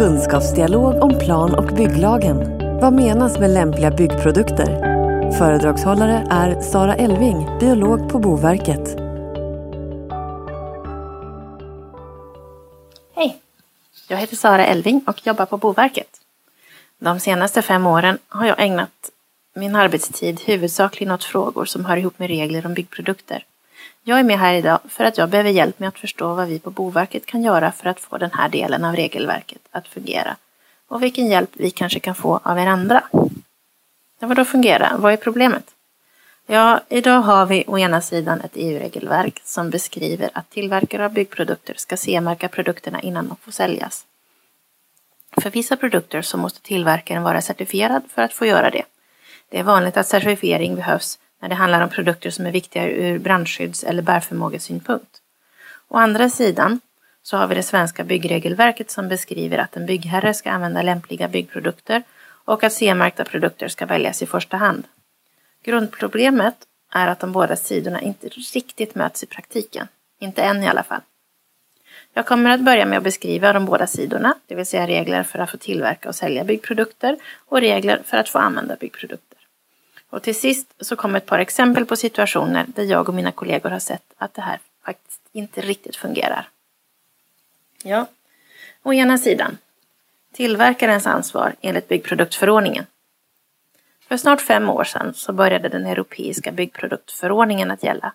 kunskapsdialog om plan och bygglagen. Vad menas med lämpliga byggprodukter? Föredragshållare är Sara Elving, biolog på Boverket. Hej! Jag heter Sara Elving och jobbar på Boverket. De senaste fem åren har jag ägnat min arbetstid huvudsakligen åt frågor som hör ihop med regler om byggprodukter. Jag är med här idag för att jag behöver hjälp med att förstå vad vi på Boverket kan göra för att få den här delen av regelverket att fungera och vilken hjälp vi kanske kan få av er andra. Ja, vad då fungera? Vad är problemet? Ja, idag har vi å ena sidan ett EU-regelverk som beskriver att tillverkare av byggprodukter ska CE-märka produkterna innan de får säljas. För vissa produkter så måste tillverkaren vara certifierad för att få göra det. Det är vanligt att certifiering behövs när det handlar om produkter som är viktiga ur brandskydds eller bärförmågesynpunkt. Å andra sidan så har vi det svenska byggregelverket som beskriver att en byggherre ska använda lämpliga byggprodukter och att CE-märkta produkter ska väljas i första hand. Grundproblemet är att de båda sidorna inte riktigt möts i praktiken. Inte än i alla fall. Jag kommer att börja med att beskriva de båda sidorna, det vill säga regler för att få tillverka och sälja byggprodukter och regler för att få använda byggprodukter. Och till sist så kommer ett par exempel på situationer där jag och mina kollegor har sett att det här faktiskt inte riktigt fungerar. Ja, å ena sidan tillverkarens ansvar enligt byggproduktförordningen. För snart fem år sedan så började den europeiska byggproduktförordningen att gälla.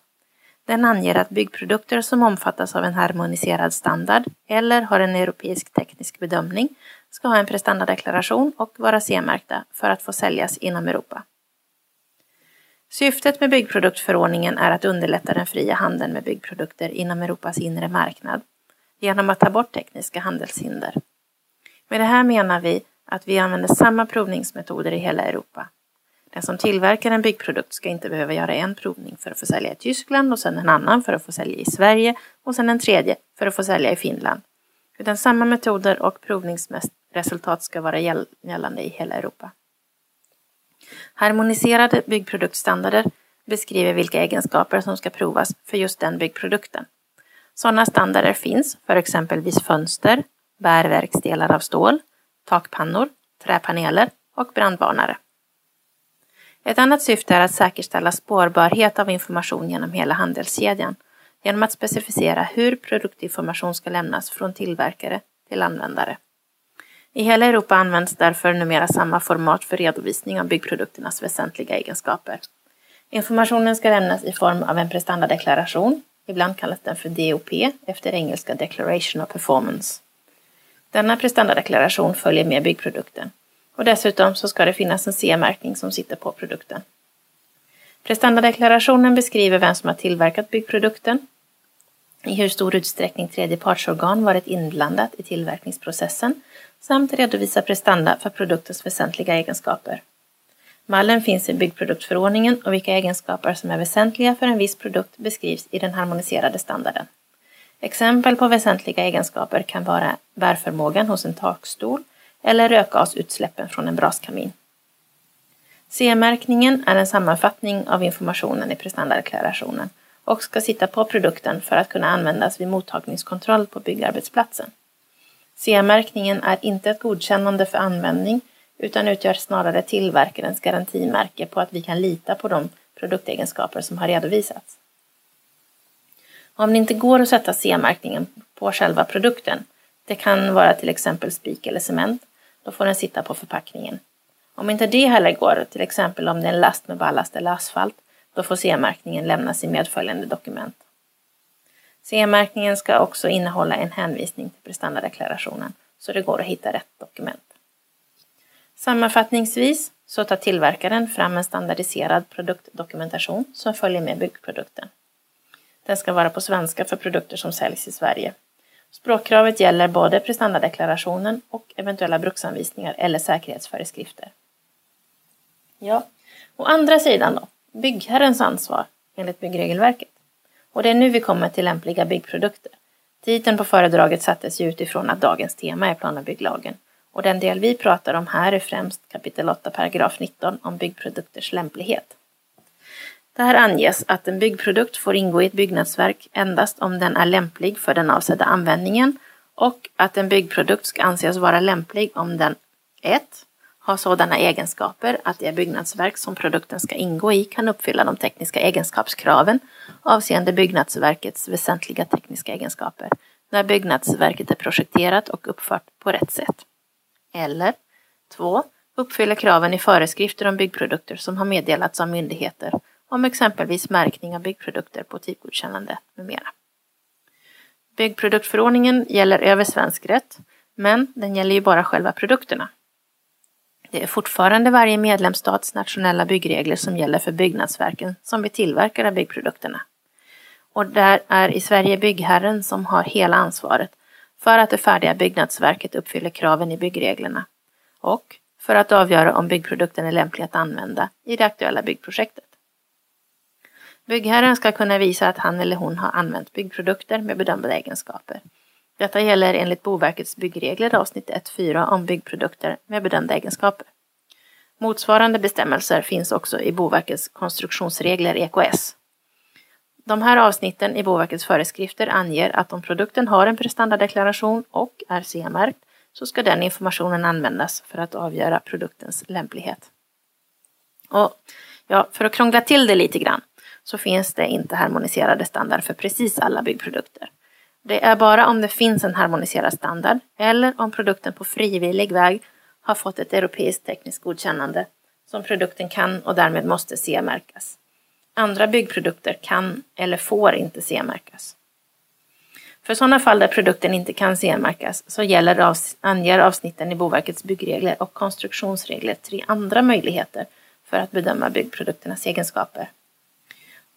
Den anger att byggprodukter som omfattas av en harmoniserad standard eller har en europeisk teknisk bedömning ska ha en prestandadeklaration och vara CE-märkta för att få säljas inom Europa. Syftet med byggproduktförordningen är att underlätta den fria handeln med byggprodukter inom Europas inre marknad genom att ta bort tekniska handelshinder. Med det här menar vi att vi använder samma provningsmetoder i hela Europa. Den som tillverkar en byggprodukt ska inte behöva göra en provning för att få sälja i Tyskland och sen en annan för att få sälja i Sverige och sen en tredje för att få sälja i Finland. Utan samma metoder och provningsresultat ska vara gällande i hela Europa. Harmoniserade byggproduktstandarder beskriver vilka egenskaper som ska provas för just den byggprodukten. Sådana standarder finns för exempelvis fönster, bärverksdelar av stål, takpannor, träpaneler och brandvarnare. Ett annat syfte är att säkerställa spårbarhet av information genom hela handelskedjan genom att specificera hur produktinformation ska lämnas från tillverkare till användare. I hela Europa används därför numera samma format för redovisning av byggprodukternas väsentliga egenskaper. Informationen ska lämnas i form av en prestandadeklaration, ibland kallas den för DOP efter engelska Declaration of Performance. Denna prestandadeklaration följer med byggprodukten och dessutom så ska det finnas en CE-märkning som sitter på produkten. Prestandadeklarationen beskriver vem som har tillverkat byggprodukten, i hur stor utsträckning tredjepartsorgan varit inblandat i tillverkningsprocessen samt redovisa prestanda för produktens väsentliga egenskaper. Mallen finns i byggproduktförordningen och vilka egenskaper som är väsentliga för en viss produkt beskrivs i den harmoniserade standarden. Exempel på väsentliga egenskaper kan vara bärförmågan hos en takstol eller rökgasutsläppen från en braskamin. CE-märkningen är en sammanfattning av informationen i prestandadeklarationen och ska sitta på produkten för att kunna användas vid mottagningskontroll på byggarbetsplatsen. CE-märkningen är inte ett godkännande för användning utan utgör snarare tillverkarens garantimärke på att vi kan lita på de produktegenskaper som har redovisats. Om det inte går att sätta CE-märkningen på själva produkten, det kan vara till exempel spik eller cement, då får den sitta på förpackningen. Om inte det heller går, till exempel om det är en last med ballast eller asfalt, då får CE-märkningen lämnas i medföljande dokument. CE-märkningen ska också innehålla en hänvisning till prestandadeklarationen så det går att hitta rätt dokument. Sammanfattningsvis så tar tillverkaren fram en standardiserad produktdokumentation som följer med byggprodukten. Den ska vara på svenska för produkter som säljs i Sverige. Språkkravet gäller både prestandadeklarationen och eventuella bruksanvisningar eller säkerhetsföreskrifter. Ja, å andra sidan då, byggherrens ansvar enligt byggregelverket. Och det är nu vi kommer till lämpliga byggprodukter. Titeln på föredraget sattes ju utifrån att dagens tema är plan och bygglagen. Och den del vi pratar om här är främst kapitel 8 paragraf 19 om byggprodukters lämplighet. Där anges att en byggprodukt får ingå i ett byggnadsverk endast om den är lämplig för den avsedda användningen och att en byggprodukt ska anses vara lämplig om den 1 har sådana egenskaper att det byggnadsverk som produkten ska ingå i kan uppfylla de tekniska egenskapskraven avseende byggnadsverkets väsentliga tekniska egenskaper när byggnadsverket är projekterat och uppfört på rätt sätt. Eller 2. uppfyller kraven i föreskrifter om byggprodukter som har meddelats av myndigheter om exempelvis märkning av byggprodukter på typgodkännande med mera. Byggproduktförordningen gäller över svensk rätt, men den gäller ju bara själva produkterna. Det är fortfarande varje medlemsstats nationella byggregler som gäller för byggnadsverken som vi tillverkar av byggprodukterna. Och där är i Sverige byggherren som har hela ansvaret för att det färdiga byggnadsverket uppfyller kraven i byggreglerna och för att avgöra om byggprodukten är lämplig att använda i det aktuella byggprojektet. Byggherren ska kunna visa att han eller hon har använt byggprodukter med bedömda egenskaper. Detta gäller enligt Boverkets byggregler avsnitt 1.4 om byggprodukter med bedömda egenskaper. Motsvarande bestämmelser finns också i Boverkets konstruktionsregler EKS. De här avsnitten i Boverkets föreskrifter anger att om produkten har en prestandadeklaration och är CE-märkt så ska den informationen användas för att avgöra produktens lämplighet. Och ja, för att krångla till det lite grann så finns det inte harmoniserade standard för precis alla byggprodukter. Det är bara om det finns en harmoniserad standard eller om produkten på frivillig väg har fått ett europeiskt tekniskt godkännande som produkten kan och därmed måste CE-märkas. Andra byggprodukter kan eller får inte CE-märkas. För sådana fall där produkten inte kan CE-märkas så gäller anger avsnitten i Boverkets byggregler och konstruktionsregler tre andra möjligheter för att bedöma byggprodukternas egenskaper.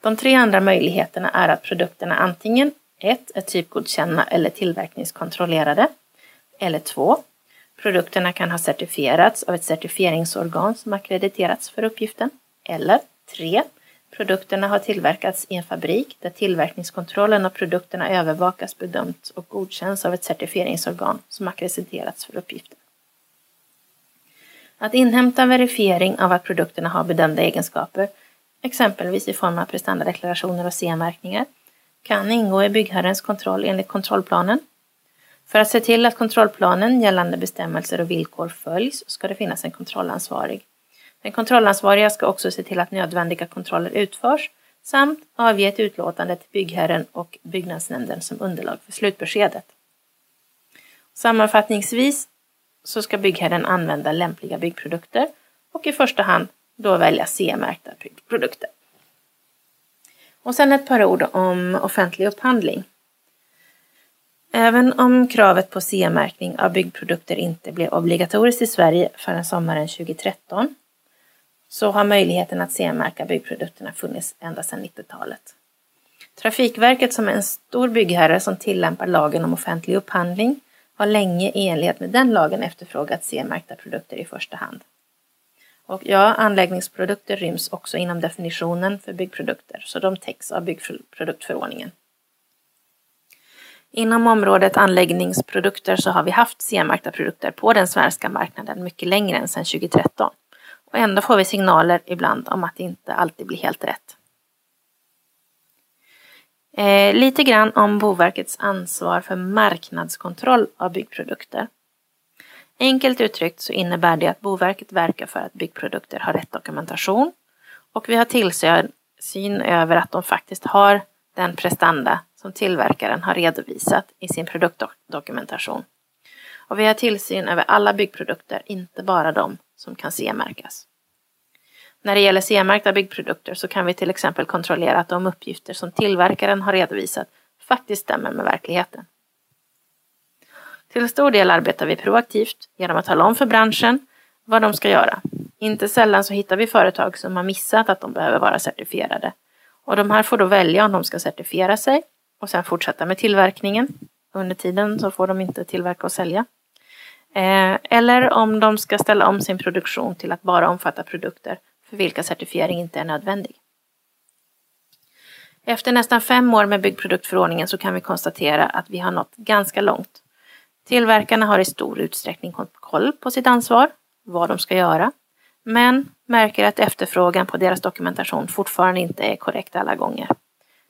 De tre andra möjligheterna är att produkterna antingen 1. är typgodkända eller tillverkningskontrollerade. Eller 2. Produkterna kan ha certifierats av ett certifieringsorgan som akkrediterats för uppgiften. Eller 3. Produkterna har tillverkats i en fabrik där tillverkningskontrollen av produkterna övervakas, bedömts och godkänns av ett certifieringsorgan som akkrediterats för uppgiften. Att inhämta verifiering av att produkterna har bedömda egenskaper exempelvis i form av prestandadeklarationer och CE-märkningar, kan ingå i byggherrens kontroll enligt kontrollplanen. För att se till att kontrollplanen gällande bestämmelser och villkor följs ska det finnas en kontrollansvarig. Den kontrollansvariga ska också se till att nödvändiga kontroller utförs samt avge ett utlåtande till byggherren och byggnadsnämnden som underlag för slutbeskedet. Sammanfattningsvis så ska byggherren använda lämpliga byggprodukter och i första hand då välja CE-märkta produkter. Och sen ett par ord om offentlig upphandling. Även om kravet på CE-märkning av byggprodukter inte blev obligatoriskt i Sverige förrän sommaren 2013 så har möjligheten att CE-märka byggprodukterna funnits ända sedan 90-talet. Trafikverket som är en stor byggherre som tillämpar lagen om offentlig upphandling har länge i enlighet med den lagen efterfrågat CE-märkta produkter i första hand. Och ja, anläggningsprodukter ryms också inom definitionen för byggprodukter, så de täcks av byggproduktförordningen. Inom området anläggningsprodukter så har vi haft CE-märkta produkter på den svenska marknaden mycket längre än sedan 2013. Och ändå får vi signaler ibland om att det inte alltid blir helt rätt. Eh, lite grann om Boverkets ansvar för marknadskontroll av byggprodukter. Enkelt uttryckt så innebär det att Boverket verkar för att byggprodukter har rätt dokumentation och vi har tillsyn över att de faktiskt har den prestanda som tillverkaren har redovisat i sin produktdokumentation. Och vi har tillsyn över alla byggprodukter, inte bara de som kan CE-märkas. När det gäller CE-märkta byggprodukter så kan vi till exempel kontrollera att de uppgifter som tillverkaren har redovisat faktiskt stämmer med verkligheten. Till stor del arbetar vi proaktivt genom att tala om för branschen vad de ska göra. Inte sällan så hittar vi företag som har missat att de behöver vara certifierade. Och de här får då välja om de ska certifiera sig och sen fortsätta med tillverkningen. Under tiden så får de inte tillverka och sälja. Eh, eller om de ska ställa om sin produktion till att bara omfatta produkter för vilka certifiering inte är nödvändig. Efter nästan fem år med byggproduktförordningen så kan vi konstatera att vi har nått ganska långt Tillverkarna har i stor utsträckning koll på sitt ansvar, vad de ska göra, men märker att efterfrågan på deras dokumentation fortfarande inte är korrekt alla gånger.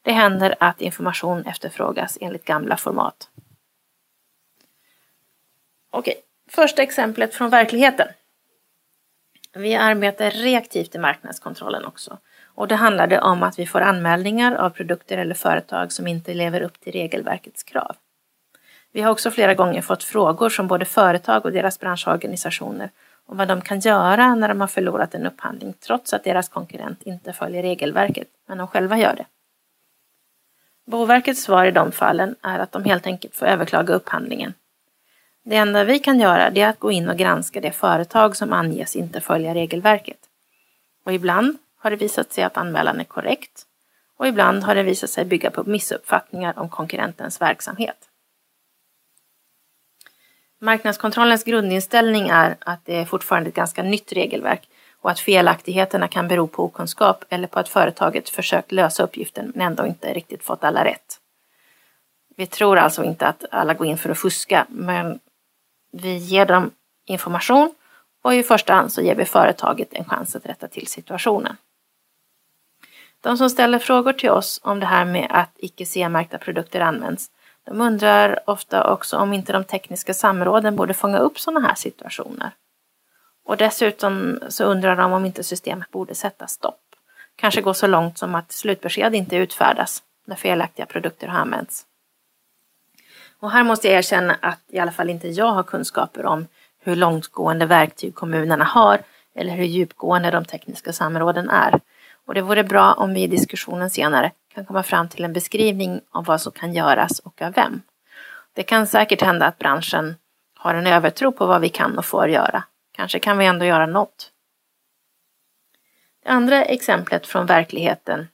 Det händer att information efterfrågas enligt gamla format. Okej, första exemplet från verkligheten. Vi arbetar reaktivt i marknadskontrollen också. Och det handlade om att vi får anmälningar av produkter eller företag som inte lever upp till regelverkets krav. Vi har också flera gånger fått frågor från både företag och deras branschorganisationer om vad de kan göra när de har förlorat en upphandling trots att deras konkurrent inte följer regelverket, men de själva gör det. Boverkets svar i de fallen är att de helt enkelt får överklaga upphandlingen. Det enda vi kan göra är att gå in och granska det företag som anges inte följa regelverket. Och ibland har det visat sig att anmälan är korrekt och ibland har det visat sig bygga på missuppfattningar om konkurrentens verksamhet. Marknadskontrollens grundinställning är att det är fortfarande ett ganska nytt regelverk och att felaktigheterna kan bero på okunskap eller på att företaget försökt lösa uppgiften men ändå inte riktigt fått alla rätt. Vi tror alltså inte att alla går in för att fuska, men vi ger dem information och i första hand så ger vi företaget en chans att rätta till situationen. De som ställer frågor till oss om det här med att icke CE-märkta produkter används, de undrar ofta också om inte de tekniska samråden borde fånga upp sådana här situationer. Och dessutom så undrar de om inte systemet borde sätta stopp. Kanske gå så långt som att slutbesked inte utfärdas när felaktiga produkter har använts. Och här måste jag erkänna att i alla fall inte jag har kunskaper om hur långtgående verktyg kommunerna har eller hur djupgående de tekniska samråden är. Och det vore bra om vi i diskussionen senare kan komma fram till en beskrivning av vad som kan göras och av vem. Det kan säkert hända att branschen har en övertro på vad vi kan och får göra. Kanske kan vi ändå göra något. Det andra exemplet från verkligheten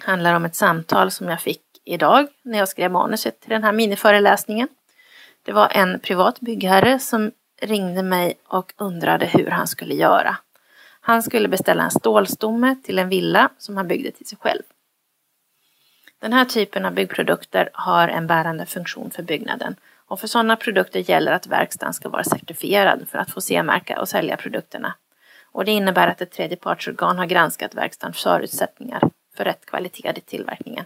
handlar om ett samtal som jag fick idag när jag skrev manuset till den här miniföreläsningen. Det var en privat byggherre som ringde mig och undrade hur han skulle göra. Han skulle beställa en stålstomme till en villa som han byggde till sig själv. Den här typen av byggprodukter har en bärande funktion för byggnaden och för sådana produkter gäller att verkstaden ska vara certifierad för att få C-märka och sälja produkterna. Och det innebär att ett tredjepartsorgan har granskat verkstadens förutsättningar för rätt kvalitet i tillverkningen.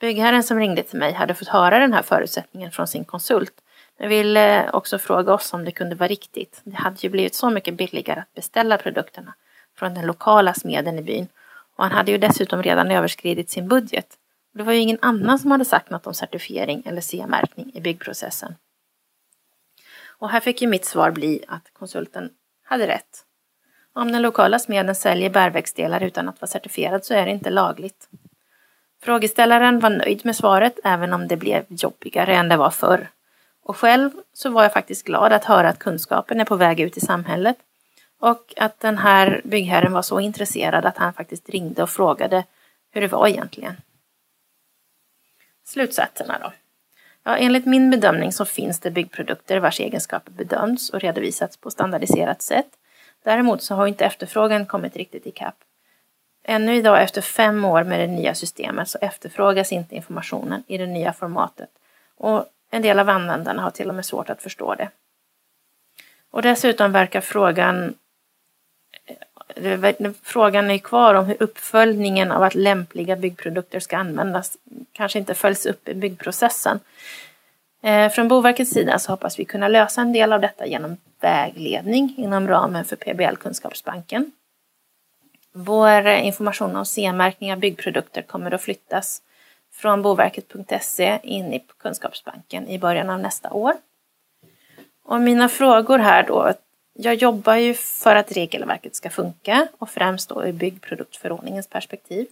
Byggherren som ringde till mig hade fått höra den här förutsättningen från sin konsult men ville eh, också fråga oss om det kunde vara riktigt. Det hade ju blivit så mycket billigare att beställa produkterna från den lokala smeden i byn och han hade ju dessutom redan överskridit sin budget. Det var ju ingen annan som hade sagt något om certifiering eller CE-märkning i byggprocessen. Och här fick ju mitt svar bli att konsulten hade rätt. Om den lokala smeden säljer bärväxtdelar utan att vara certifierad så är det inte lagligt. Frågeställaren var nöjd med svaret även om det blev jobbigare än det var förr. Och själv så var jag faktiskt glad att höra att kunskapen är på väg ut i samhället och att den här byggherren var så intresserad att han faktiskt ringde och frågade hur det var egentligen. Slutsatserna då? Ja, enligt min bedömning så finns det byggprodukter vars egenskaper bedömts och redovisats på standardiserat sätt. Däremot så har inte efterfrågan kommit riktigt ikapp. Ännu idag efter fem år med det nya systemet så efterfrågas inte informationen i det nya formatet och en del av användarna har till och med svårt att förstå det. Och dessutom verkar frågan Frågan är kvar om hur uppföljningen av att lämpliga byggprodukter ska användas kanske inte följs upp i byggprocessen. Eh, från Boverkets sida så hoppas vi kunna lösa en del av detta genom vägledning inom ramen för PBL-kunskapsbanken. Vår information om C-märkning av byggprodukter kommer att flyttas från boverket.se in i Kunskapsbanken i början av nästa år. Och mina frågor här då jag jobbar ju för att regelverket ska funka och främst då ur byggproduktförordningens perspektiv.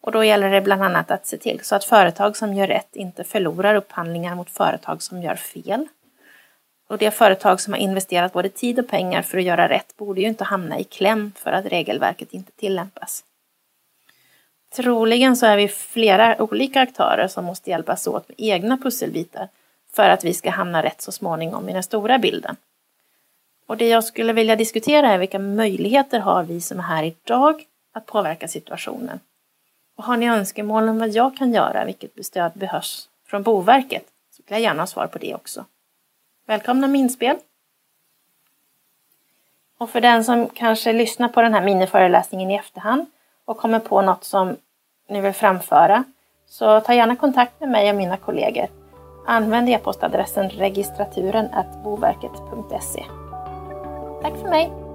Och då gäller det bland annat att se till så att företag som gör rätt inte förlorar upphandlingar mot företag som gör fel. Och det företag som har investerat både tid och pengar för att göra rätt borde ju inte hamna i kläm för att regelverket inte tillämpas. Troligen så är vi flera olika aktörer som måste hjälpas åt med egna pusselbitar för att vi ska hamna rätt så småningom i den stora bilden. Och det jag skulle vilja diskutera är vilka möjligheter har vi som är här idag att påverka situationen? Och har ni önskemål om vad jag kan göra, vilket stöd behövs från Boverket, så vill jag gärna ha svar på det också. Välkomna med inspel! Och för den som kanske lyssnar på den här miniföreläsningen i efterhand och kommer på något som ni vill framföra, så ta gärna kontakt med mig och mina kollegor. använd e-postadressen registraturen boverket.se. För mig!